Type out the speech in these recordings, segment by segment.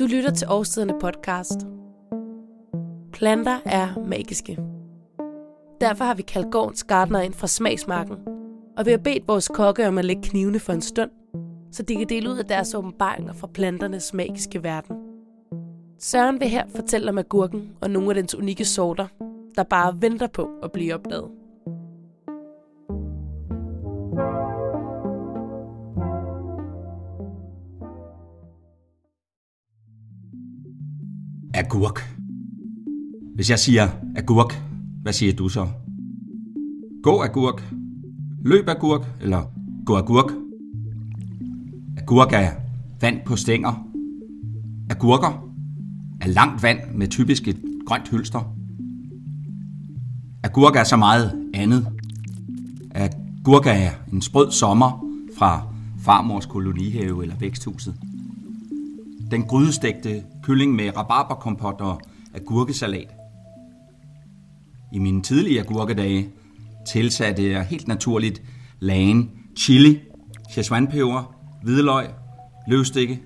Du lytter til Årstiderne podcast. Planter er magiske. Derfor har vi kaldt gårdens gardner ind fra smagsmarken, og vi har bedt vores kokke om at lægge knivene for en stund, så de kan dele ud af deres åbenbaringer fra planternes magiske verden. Søren vil her fortælle om agurken og nogle af dens unikke sorter, der bare venter på at blive opdaget. Agurk. Hvis jeg siger agurk, hvad siger du så? Gå agurk, løb agurk eller gå agurk? Agurk er vand på stænger. Agurker er langt vand med typisk et grønt hylster. Agurk er så meget andet. Agurk er en sprød sommer fra farmors kolonihave eller væksthuset. Den grydestegte kylling med rabarberkompot og agurkesalat. I mine tidlige agurkedage tilsatte jeg helt naturligt lagen, chili, szechuanpeber, hvidløg, løvstikke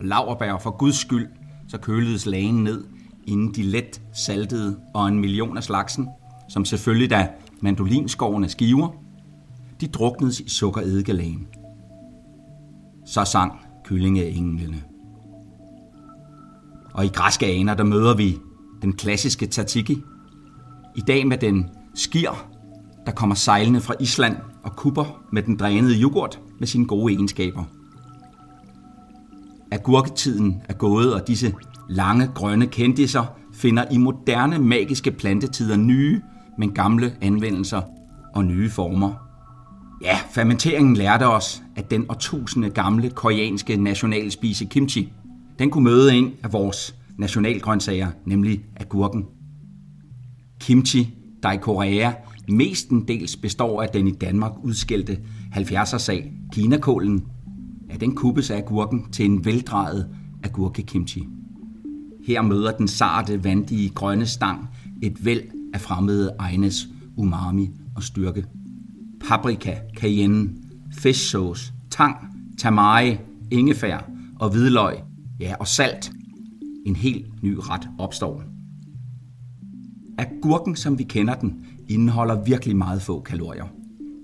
og laverbær for guds skyld, så køledes lagen ned, inden de let saltede og en million af slagsen, som selvfølgelig da mandolinskårene skiver, de druknedes i sukkeredikalagen. Så sang kyllingeenglene. Og i græske aner, der møder vi den klassiske tatiki. I dag med den skir, der kommer sejlende fra Island og kupper med den drænede yoghurt med sine gode egenskaber. Agurketiden er gået, og disse lange grønne kendiser finder i moderne magiske plantetider nye, men gamle anvendelser og nye former. Ja, fermenteringen lærte os, at den årtusinde gamle koreanske nationalspise kimchi den kunne møde en af vores nationalgrøntsager, nemlig agurken. Kimchi, der i Korea mestendels består af den i Danmark udskældte 70'er-sag, kinakålen, ja, den kuppes af agurken til en veldrejet agurkekimchi. Her møder den sarte, vandige, grønne stang et væld af fremmede egnes umami og styrke. Paprika, cayenne, fish sauce, tang, tamari, ingefær og hvidløg Ja, og salt. En helt ny ret opstår. Agurken, som vi kender den, indeholder virkelig meget få kalorier.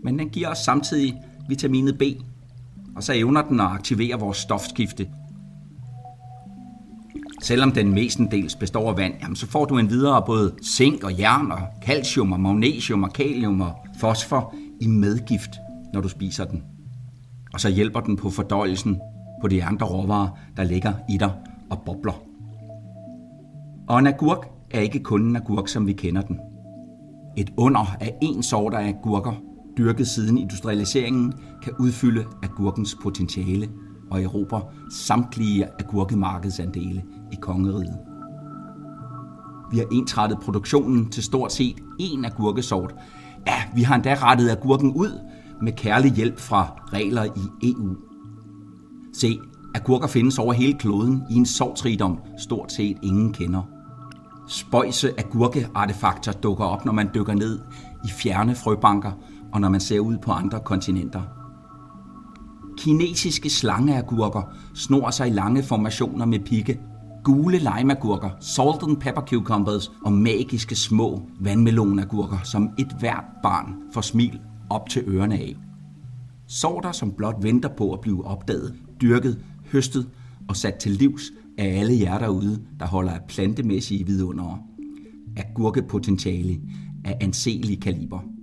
Men den giver os samtidig vitaminet B, og så evner den at aktivere vores stofskifte. Selvom den mestendels består af vand, jamen, så får du en videre både zink og jern og calcium og magnesium og kalium og fosfor i medgift, når du spiser den. Og så hjælper den på fordøjelsen på de andre råvarer, der ligger i dig og bobler. Og en agurk er ikke kun en agurk, som vi kender den. Et under af en sort af agurker, dyrket siden industrialiseringen, kan udfylde agurkens potentiale og erobre samtlige agurkemarkedsandele i kongeriget. Vi har ensrettet produktionen til stort set én agurkesort. Ja, vi har endda rettet agurken ud med kærlig hjælp fra regler i EU. Se, agurker findes over hele kloden i en sortsrigdom, stort set ingen kender. Spøjse agurkeartefakter dukker op, når man dykker ned i fjerne frøbanker og når man ser ud på andre kontinenter. Kinesiske slangeagurker snor sig i lange formationer med pigge. Gule limeagurker, salt and pepper cucumbers og magiske små vandmelonagurker, som et hvert barn får smil op til ørerne af. Sorter, som blot venter på at blive opdaget, dyrket, høstet og sat til livs af alle jer derude, der holder af plantemæssige vidunder. gurkepotentiale, af anselig kaliber.